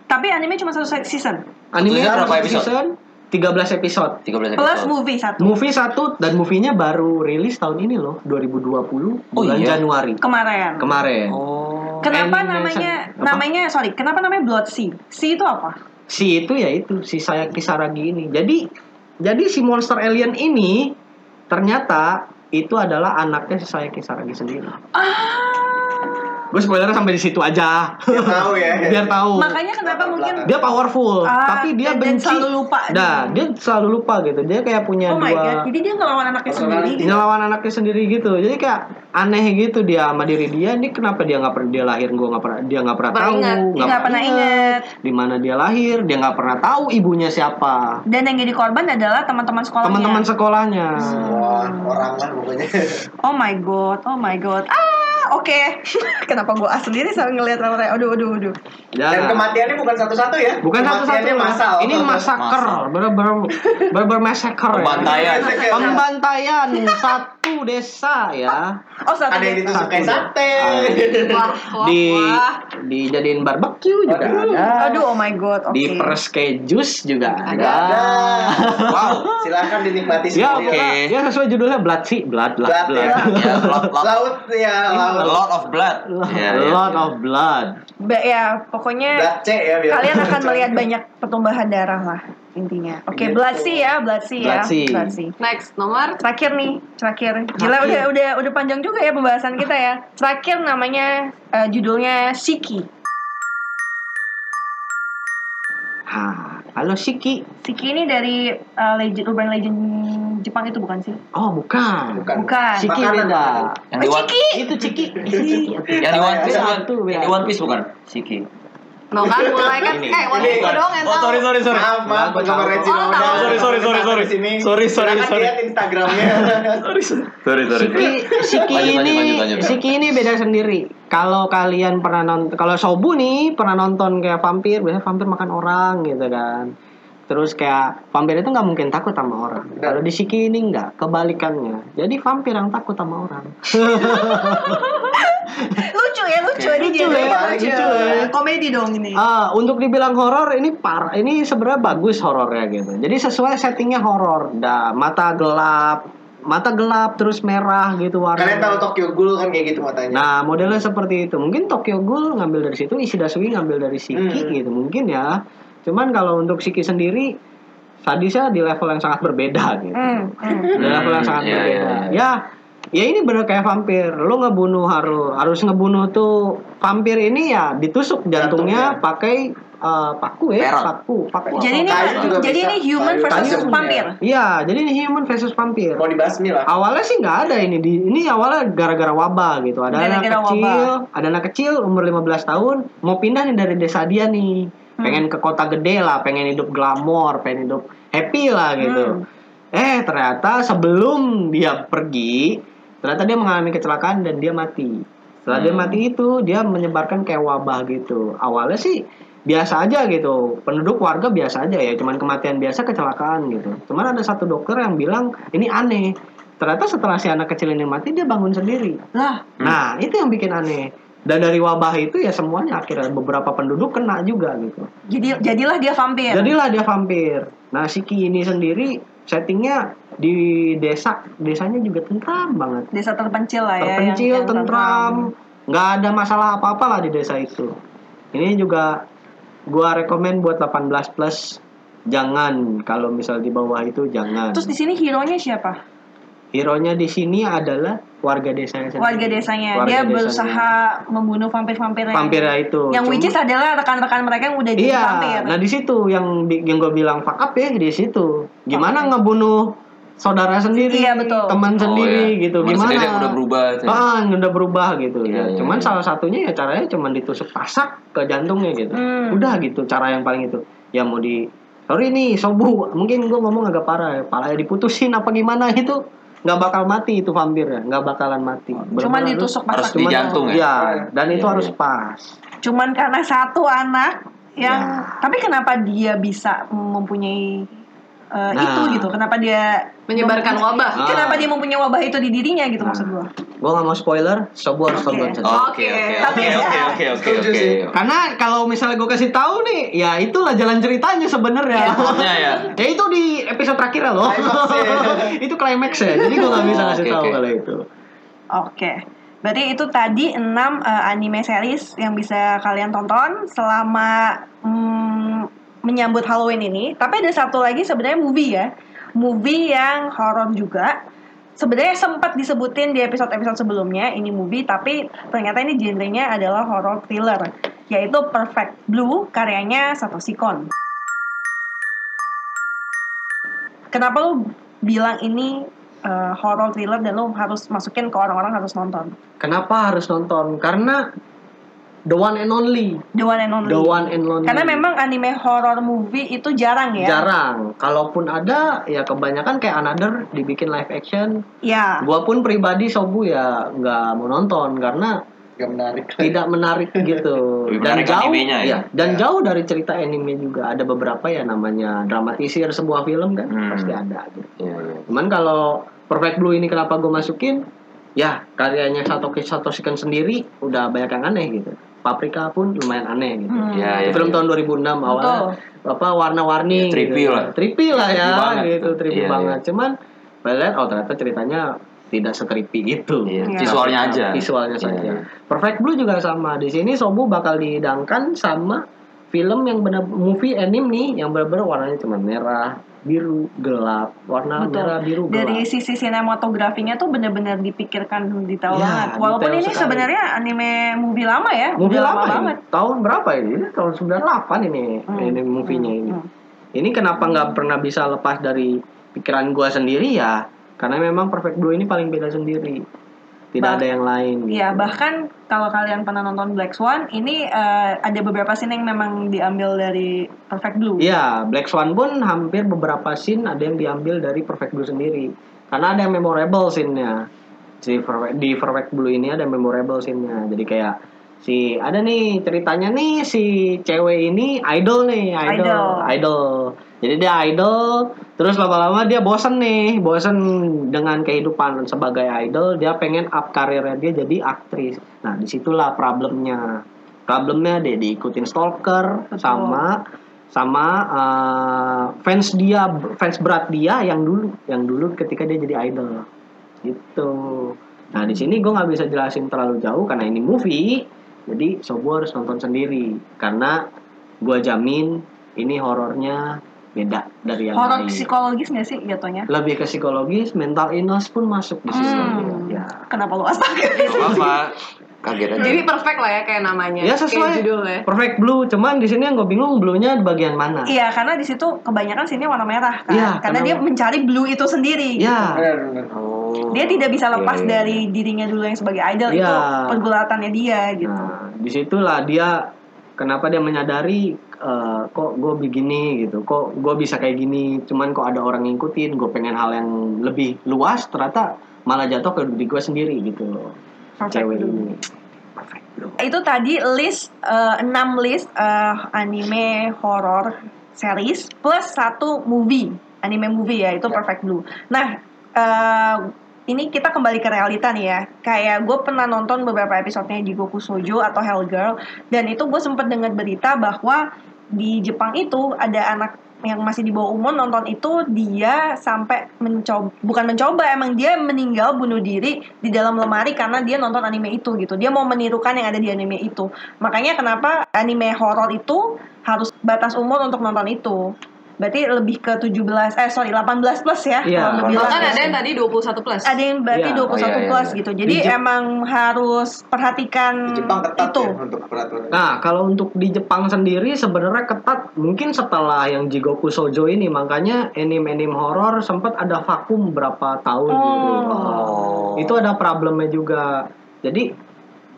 Tapi anime cuma satu season. Anime season berapa satu episode? season 13 episode. 13 Plus episode. movie satu. Movie satu dan movie-nya baru rilis tahun ini loh, 2020 Oh, bulan iya? Januari Kemarin. kemarin. Oh. Kenapa Animation. namanya Apa? namanya sorry, kenapa namanya Blood Sea? Sea itu apa? si itu ya itu si saya Kisaragi ini. Jadi jadi si monster alien ini ternyata itu adalah anaknya saya Kisaragi sendiri. Ah. Gue spoiler sampai di situ aja. Biar tahu ya. Biar tahu. Makanya kenapa mungkin Dia powerful, Ah, tapi dia dan- dan benci. selalu lupa. Nah, dia selalu lupa gitu. Dia kayak punya Oh my dua god, jadi dia ngelawan anaknya sendiri. Personality. ngelawan anaknya sendiri gitu. Jadi kayak aneh gitu dia sama diri dia. Ini kenapa dia nggak pernah dia lahir? Gue nggak pernah dia nggak pernah tahu. Dia nggak pernah ingat. Di mana dia lahir? Dia nggak pernah tahu ibunya siapa. Dan yang jadi korban adalah teman-teman sekolahnya. Teman-teman sekolahnya. Wah, orang lah pokoknya. Oh my god, oh my god. Ah, oke. Kenapa gua sendiri sambil ngeliat orang Aduh, aduh, aduh. Ya. Dan kematiannya bukan satu-satu ya? Bukan satu-satu. Massal. Ini masaker, bener-bener bener-bener massacre. ya. Pembantaian. Pembantaian satu desa ya. Oh, satu Ada yang desa. sate. Wah, wah, Di wah. dijadiin barbecue juga Aduh. ada. Aduh, oh my god. Oke. Di peres kayak jus juga ada. Ada. Wow. Silakan dinikmati Ya oke. Ya sesuai judulnya blood sih, blood, blood, Blood, blood. ya. Ya, lot, lot, Laut ya, a lot of blood. Ya, A ya. lot of blood. Ba- ya, pokoknya Blood C ya biar. kalian akan melihat banyak pertumbuhan darah lah intinya. Oke, Gitu. blood sea ya, blood sea ya. Blood sea. Blood sea. Next nomor Terakhir nih, terakhir. Gila Terakhir. udah udah udah panjang juga ya pembahasan kita ya. Terakhir namanya eh, judulnya Shiki. Hah, halo Shiki. Shiki ini dari eh, legend urban legend Jepang itu bukan sih? Oh, bukan. Bukan. Bukan. Makanan, beda. Yang di Oh, One, Shiki. Itu Ciki. yang di One Piece bukan? Yang di. One Piece bukan? Shiki. No kan mulai kan. Eh waktu itu doang yang Oh, sorry, sorry, sorry. Maaf, maaf, Nggak, penggemar tahu. Regina Oh. Sorry, sorry, sorry, sorry. Sini. Sorry, sorry, Silakan sorry. lihat Instagramnya. Sorry, sorry. Sorry, sorry. Lanjut, ini. Shiki ini beda sendiri. Kalau kalian pernah nonton, kalau Sobu nih pernah nonton kayak vampir, biasanya vampir makan orang gitu kan. Terus kayak vampir itu nggak mungkin takut sama orang. Kalau di Shiki ini nggak, kebalikannya. Jadi vampir yang takut sama orang. lucu ya, lucu ini Lucu ya, lucu. lucu ya. Komedi dong ini. Ah, untuk dibilang horor ini par, ini sebenarnya bagus horornya gitu. Jadi sesuai settingnya horor. Dah mata gelap, mata gelap terus merah gitu warna. Kalian tahu Tokyo Ghoul kan kayak gitu matanya. Nah, modelnya seperti itu. Mungkin Tokyo Ghoul ngambil dari situ, Ishida Sui ngambil dari Shiki Hmm. gitu. Mungkin ya. Cuman kalau untuk Shiki sendiri sadisnya di level yang sangat berbeda gitu. Hmm, hmm. Di level yang sangat iya, berbeda. iya. Ya, ya ini bener kayak vampir. Lo ngebunuh harus harus ngebunuh tuh vampir ini ya ditusuk jantungnya Jantungnya. pakai eh, paku ya, Perot. paku, paku. Jadi ini Kayu juga jadi ini human versus vampir. ya. Iya, jadi ini human versus vampir. Mau dibasmi lah. Awalnya sih nggak ada ini di ini awalnya gara-gara wabah gitu. Ada anak Gara-gara kecil, ada anak kecil umur 15 tahun mau pindah nih dari desa dia nih. Hmm. Pengen ke kota gede lah, pengen hidup glamor, pengen hidup happy lah gitu. Hmm. Eh, ternyata sebelum dia pergi, ternyata dia mengalami kecelakaan dan dia mati. Setelah dia Hmm. mati itu, dia menyebarkan kayak wabah gitu. Awalnya sih biasa aja gitu. Penduduk warga biasa aja ya, cuman kematian biasa kecelakaan gitu. Cuman ada satu dokter yang bilang ini aneh. Ternyata setelah si anak kecil ini mati dia bangun sendiri. Lah, Nah, itu yang bikin aneh. Dan dari wabah itu ya semuanya akhirnya beberapa penduduk kena juga gitu. jadi jadilah dia vampir. Jadilah dia vampir. Nah, si Ki ini sendiri settingnya di desa, desanya juga tentram banget. Desa terpencil lah ya. Terpencil, yang tentram, nggak ada masalah apa-apa lah di desa itu. Ini juga gua rekomen buat 18 plus. Jangan kalau misal di bawah itu jangan. Terus di sini hero-nya siapa? Hero-nya di sini adalah warga desanya sendiri. Warga desanya. Warga dia desanya. berusaha membunuh vampir-vampir yang- vampirnya itu. Yang Cuma- which is adalah rekan-rekan mereka yang udah jadi Iya, vampir. nah di situ yang yang gue bilang fuck up ya di situ. Gimana ngebunuh saudara sendiri, Iya, betul. teman Oh, sendiri iya. gitu. Teman Gimana? sendiri yang udah berubah. tuh. Ah, yang udah berubah gitu. Iya, ya. iya, Cuman iya. salah satunya ya caranya cuman ditusuk pasak ke jantungnya gitu. Hmm. Udah gitu cara yang paling itu. Ya mau di sorry nih sobu, mungkin gue ngomong agak parah ya. Palanya diputusin apa gimana itu nggak bakal mati itu vampir ya, nggak bakalan mati. Cuman Bener-bener ditusuk harus pasak. di Cuman- jantung ya? Iya, dan itu Iya, harus pas. Cuman karena satu anak yang Ya. tapi kenapa dia bisa mempunyai uh, Nah. itu gitu? Kenapa dia Menyebarkan mem- wabah. Kenapa Ah. dia mempunyai wabah itu di dirinya gitu Nah. maksud gua? Gue nggak mau spoiler, sobu harus Oke. tonton. Oke, Oke. oke, Tapi oke, ya, oke, oke. Karena kalau misalnya gue kasih tahu nih, ya itulah jalan ceritanya sebenarnya. Plotnya ya. ya itu di episode terakhir loh. Climax ya. itu climax ya. Jadi gue nggak bisa kasih tahu kalau itu. Oke. Berarti itu tadi 6 anime series yang bisa kalian tonton selama mm, menyambut Halloween ini. Tapi ada satu lagi sebenarnya movie ya. Movie yang horor juga. sebenarnya sempat disebutin di episode-episode sebelumnya ini movie tapi ternyata ini genrenya adalah horror thriller yaitu Perfect Blue karyanya Satoshi Kon. Kenapa lu bilang ini uh, horror thriller dan lu harus masukin ke orang-orang harus nonton? Kenapa harus nonton? Karena the one and only. The one and only. The one and only. Karena memang anime horror movie itu jarang ya. jarang. Kalaupun ada, ya kebanyakan kayak Another dibikin live action. Ya. Gua pun pribadi Sobu ya nggak mau nonton karena Gak menarik. tidak menarik gitu Lebih dan menarik jauh animenya ya? ya, dan jauh dari cerita anime juga ada beberapa ya namanya dramatisir sebuah film kan Hmm. pasti ada gitu. Iya, iya. Cuman kalau Perfect Blue ini kenapa gue masukin? Ya karyanya Satoshi Satoshi Kon sendiri udah banyak yang aneh gitu. Paprika pun lumayan aneh gitu. Hmm. Iya, iya, Film iya. tahun 2006 awalnya apa warna-warni Ya, trippy gitu. lah. Trippy lah ya Trippy gitu, trippy Iya, banget. Cuman saya lihat oh ternyata ceritanya tidak setrippy itu. Iya, Iya. visualnya aja. Visualnya saja. iya. Perfect Blue juga sama. Di sini Sobu bakal dihidangkan sama film yang benar movie anime nih yang benar-benar warnanya cuma merah, biru, gelap, warna Betul. merah, biru, gelap. Dari sisi sinematografinya tuh benar-benar dipikirkan detail Ya, banget. Walaupun detail ini sekali. sebenarnya anime movie lama ya, Movie udah lama, banget. Tahun berapa ini? Ini tahun 98 ini Hmm. ini movie-nya ini. Hmm. Ini kenapa nggak pernah bisa lepas dari pikiran gua sendiri ya? Karena memang Perfect Blue ini paling beda sendiri. Tidak Bah- ada yang lain. Iya, gitu. bahkan kalau kalian pernah nonton Black Swan, ini eh, ada beberapa scene yang memang diambil dari Perfect Blue. Iya, Black Swan pun hampir beberapa scene ada yang diambil dari Perfect Blue sendiri. Karena ada yang memorable scene-nya. Di Perfect, di Perfect Blue ini ada memorable scene-nya. Jadi kayak si ada nih ceritanya nih si cewek ini idol nih, idol, Idol. idol. Jadi dia idol, terus lama-lama dia bosen nih, bosen dengan kehidupan sebagai idol, dia pengen up karirnya dia jadi aktris. Nah, di situlah problemnya. Problemnya dia diikutin stalker Betul. sama sama uh, fans dia fans berat dia yang dulu yang dulu ketika dia jadi idol gitu nah di sini gue nggak bisa jelasin terlalu jauh karena ini movie jadi sobo harus nonton sendiri karena gue jamin ini horornya beda dari yang Horor lain psikologis nggak sih jatuhnya? lebih ke psikologis mental illness pun masuk di situ Hmm. ya Kenapa lu astaga? Gak apa-apa. Kaget aja. Jadi perfect lah ya kayak namanya. ya Kayak sesuai judulnya. perfect blue cuman di sini yang gue bingung bluenya di bagian mana Iya, karena di situ kebanyakan sini warna merah kan. Iya, karena karena- dia mencari blue itu sendiri. ya Benar-benar. Oh. Dia tidak bisa lepas iya. dari dirinya dulu yang sebagai idol itu Iya. pergulatannya dia gitu. Nah, di situlah dia kenapa dia menyadari eh, kok gue begini gitu, kok gue bisa kayak gini, cuman kok ada orang ngikutin, gue pengen hal yang lebih luas, ternyata malah jatuh ke diri gue sendiri gitu loh. Perfect Cewek ini. Perfect. Itu tadi list 6 list eh, anime horror series plus satu movie, anime movie ya, itu Perfect Blue. Nah, eh, ini kita kembali ke realita nih ya. Kayak gue pernah nonton beberapa episodenya di Goku Shoujo atau Hell Girl dan itu gue sempet dengar berita bahwa di Jepang itu ada anak yang masih di bawah umur nonton itu dia sampai mencoba bukan mencoba emang dia meninggal bunuh diri di dalam lemari karena dia nonton anime itu gitu. Dia mau menirukan yang ada di anime itu. Makanya kenapa anime horor itu harus batas umur untuk nonton itu berarti lebih ke 17 eh sorry 18 plus ya kalau lu bilang. Bahkan ada yang tadi 21 plus. ada yang berarti Iya. 21 Oh, iya, iya, plus iya. gitu jadi Di Jep- emang harus perhatikan Di Jepang ketat itu ya untuk peraturan. Nah, kalau untuk di Jepang sendiri sebenarnya ketat. Mungkin setelah yang Jigoku Shoujo ini, makanya anime-anime horor sempat ada vakum berapa tahun gitu. Oh. Itu ada problemnya juga. Jadi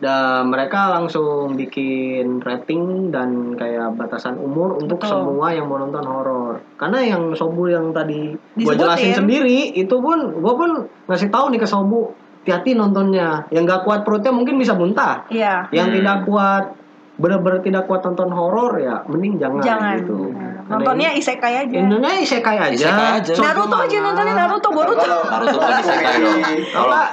da, mereka langsung bikin rating dan kayak batasan umur untuk Betul. semua yang mau nonton horor. Karena yang Sobu yang tadi gua Disebutin. jelasin sendiri, itu pun gua pun ngasih tahu nih ke Sobu, hati-hati nontonnya. Yang nggak kuat perutnya mungkin bisa muntah iya yang Hmm. tidak kuat benar-benar tidak kuat nonton horor ya mending jangan, jangan gitu. Nah, nontonnya isekai aja Indonesia isekai aja. Isekai aja. Naruto aja nontonnya Naruto Boruto Kalau- Naruto kan isekai dong.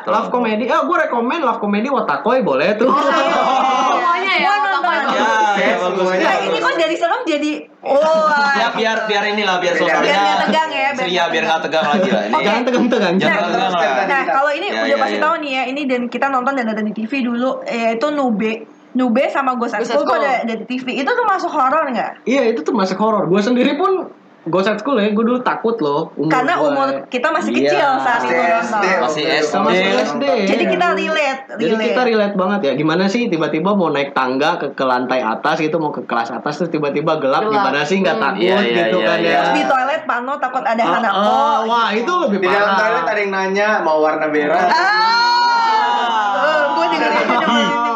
Love comedy, eh gue rekomend love comedy Watakoi boleh tuh. Semuanya ya. Gua otak-otak. nonton. Ya, ya. Nah ini kok dari serem jadi oh Ya biar biar inilah biar suasananya Biar nggak tegang ya, biar Ceria nggak biar nggak tegang lagi lah. Ini Jangan tegang-tegang. Jangan jangan. tegang lah. Nah, kalau ini Ya, udah ya, pasti ya. tahu nih ya, ini dan kita nonton dan ada di TV dulu, yaitu Nube. Nube sama Ghost at School tuh School. ada, ada di TV. Itu tuh masuk horor nggak? Iya itu tuh masuk horor. Gue sendiri pun Ghost at School ya, gue dulu takut loh. Umur Karena gua- umur kita masih Iya. kecil saat Masih itu SD. nonton. Masih. SD. Sama SD. Jadi kita relate, Jadi relate. kita relate banget ya. Gimana sih tiba-tiba mau naik tangga ke, ke lantai atas gitu mau ke kelas atas terus tiba-tiba gelap, Gelap. gimana sih nggak Hmm. takut Iya, iya, gitu iya, kan iya. ya. Terus di toilet pano takut ada Ah, anak ah, kok. wah itu lebih Di dalam parah. toilet ada yang nanya mau warna merah. Ah, gue aja dengerin anjir.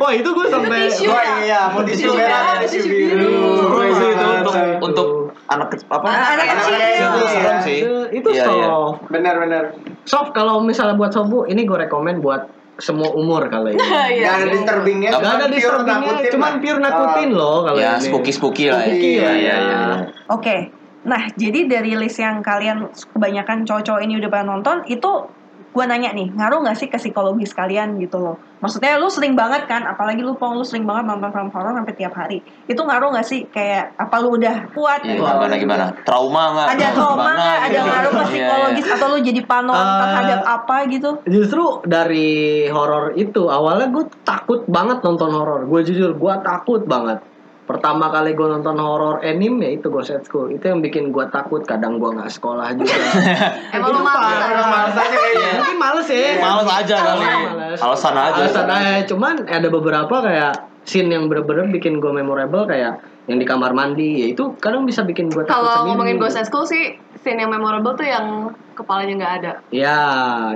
Wah itu gue sampai tisu. Gua iya, mau tisu merah, ada tisu biru. Itu Gimana untuk untuk anak kecil apa? Anak Anak kecil. Itu serem Iya. sih. itu, Iya, iya. soft. Benar-benar. Soft kalau misalnya buat sobu ini gue rekomen buat semua umur kali ini. Iya. Gak ada disturbingnya, Gak ada disturbingnya, nakutin cuman pure nakutin Ah. loh kalau Ya ini. spooky spooky lah. ya. Spooky Iya lah, iya ya. iya. Oke. Nah, jadi dari list yang kalian kebanyakan cowok-cowok ini udah pernah nonton, itu gue nanya nih, ngaruh nggak sih ke psikologis kalian gitu loh? Maksudnya lu sering banget kan, apalagi lu pong lu sering banget nonton film horor sampai tiap hari. Itu ngaruh nggak sih kayak apa lu udah kuat? Iya, gitu? gimana gimana? Trauma nggak? Ada trauma Gimana nggak? Ada gitu? ngaruh ke Iya, psikologis iya. atau lu jadi pano Eh, terhadap apa gitu? Justru dari horor itu awalnya gue takut banget nonton horor. Gue jujur gue takut banget. Pertama kali gue nonton horor anime ya itu Ghost School. Itu yang bikin gue takut. Kadang gue nggak sekolah juga. Emang lu Itu malas parah. aja. Males aja kayaknya. Mungkin males ya. Males aja kali. Males. Alasan aja. Alasan aja. Cuman ada beberapa kayak scene yang bener-bener bikin gue memorable kayak yang di kamar mandi ya itu kadang bisa bikin gue takut Kalau ngomongin Ghost School sih, scene yang memorable tuh yang kepalanya nggak ada. Ya,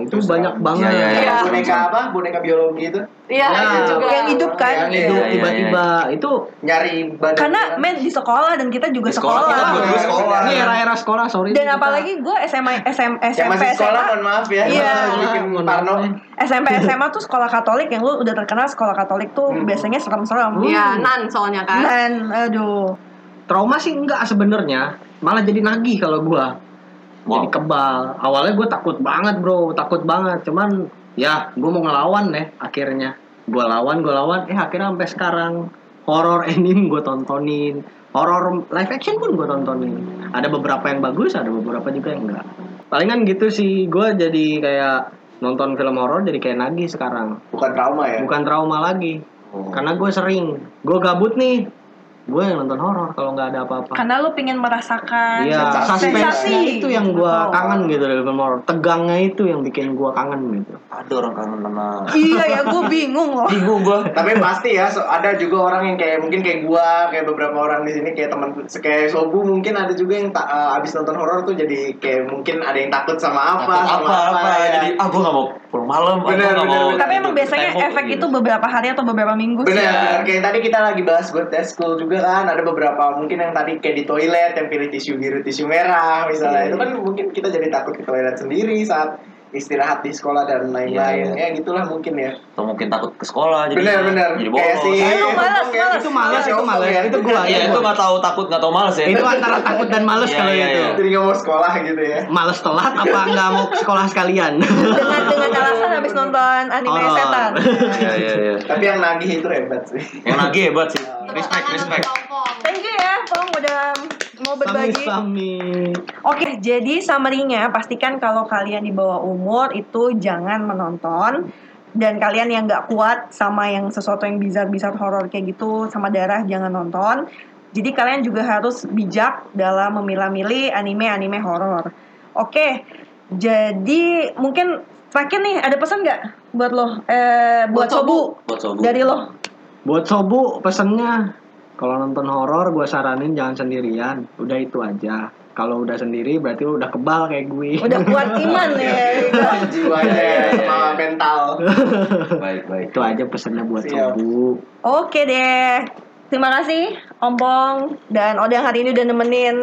itu banyak banget. Iya, iya, iya. Boneka apa? Boneka biologi itu Iya, Ya. itu juga. Yang hidup kan? Yang Iya, hidup iya, tiba-tiba itu nyari badan. Karena men di sekolah dan kita juga Di sekolah, sekolah. kita juga Bener, sekolah. ini era-era sekolah, sorry. Dan Kita- apalagi gue SMA, SM, yang SMP, masih sekolah SMA, mohon maaf ya. Iya. Parno. nih. SMP SMA tuh sekolah Katolik yang lu udah terkenal sekolah Katolik tuh Hmm. biasanya serem-serem. Iya, nan soalnya kan. Dan aduh. Trauma sih enggak sebenarnya, malah jadi nagih kalau gua. Jadi Wow. kebal. Awalnya gue takut banget, Bro. Takut banget. Cuman ya, gue mau ngelawan deh akhirnya. Gua lawan, gua lawan. Eh akhirnya sampai sekarang horror anime gue tontonin. Horror live action pun gue tontonin. Ada beberapa yang bagus, ada beberapa juga yang enggak. Palingan gitu sih, gue jadi kayak nonton film horor jadi kayak nagih sekarang. Bukan trauma ya. Bukan trauma lagi. Oh. Karena gue sering, gue gabut nih, gue yang nonton horor kalau nggak ada apa-apa. Karena lu pingin merasakan Iya, sensasi. itu yang gue kangen gitu dari film horor. Tegangnya itu yang bikin gue kangen gitu. Ada orang kangen sama. Iya ya, gue bingung loh. Bingung gua. Tapi pasti ya, so- ada juga orang yang kayak mungkin kayak gua, kayak beberapa orang di sini kayak teman kayak Sobu mungkin ada juga yang ta- eh, abis nonton horor tuh jadi kayak mungkin ada yang takut sama apa, Takut sama apa apa. ya. Jadi ah gua nggak mau pulang malam. Bener, bener, mau. bener. Tapi emang biasanya Tembok efek gitu. itu beberapa hari atau beberapa minggu sih. Bener, ya. bener. kayak tadi kita lagi bahas gue tes school juga kan ada beberapa mungkin yang tadi kayak di toilet yang pilih tisu biru tisu merah misalnya Iya, itu kan mungkin kita jadi takut ke toilet sendiri saat istirahat di sekolah dan lain-lain Iya, ya gitulah mungkin ya Atau mungkin takut ke sekolah jadi bener bener jadi kayak bolos. si Eh, lu malas, Kayak malas. Itu males, si itu Opung males. ya. Itu gua. Iya itu nggak tahu takut nggak tahu males ya. Itu antara takut dan males Iya, kalau iya, itu. iya. jadi nggak mau sekolah gitu ya Males telat apa nggak mau ke sekolah sekalian? Dengan dengan alasan habis nonton anime Horor. setan. Iya iya iya. tapi yang nagih itu hebat sih Yang lagi hebat sih. Respect respect. Thank you ya, Pong udah mau berbagi. Sami-sami. Oke, jadi summary-nya pastikan kalau kalian di bawah umur itu jangan menonton dan kalian yang nggak kuat sama yang sesuatu yang bizar-bizar horor kayak gitu sama darah jangan nonton. Jadi kalian juga harus bijak dalam memilah-milih anime-anime horor. Oke, jadi mungkin terakhir nih ada pesan nggak buat lo? Eh, buat, Buat Sobu. Sobu. Buat sobu. Dari lo. Buat sobu pesennya kalau nonton horor gue saranin jangan sendirian. Udah itu aja. Kalau udah sendiri berarti lu udah kebal kayak gue. Udah kuat iman ya. jiwanya ya, sama mental Baik baik. itu aja pesennya buat sobu. Oke deh. Terima kasih Om Pong dan Odang hari ini udah nemenin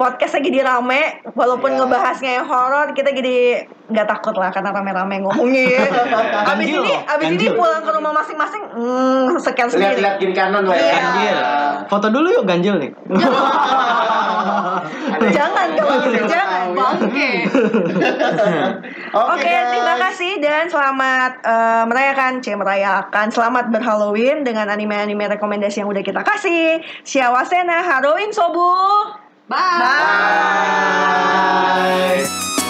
podcast lagi di rame walaupun Iya. ngebahasnya yang horor kita jadi nggak takut lah karena rame-rame ngomongin. abis Ganjil ini abis ini ganjil. pulang ke rumah masing-masing hmm, sekian sendiri. lihat-lihat kiri kanan lah ya Iya. Ganjil. Foto dulu yuk ganjil nih. Jangan kalau gitu, jangan. Bangke. Oke, guys. terima kasih dan selamat eh, merayakan, c merayakan, selamat berhalloween dengan anime-anime rekomendasi yang udah kita kasih. Siawasena Halloween Sobu. Bye. Bye.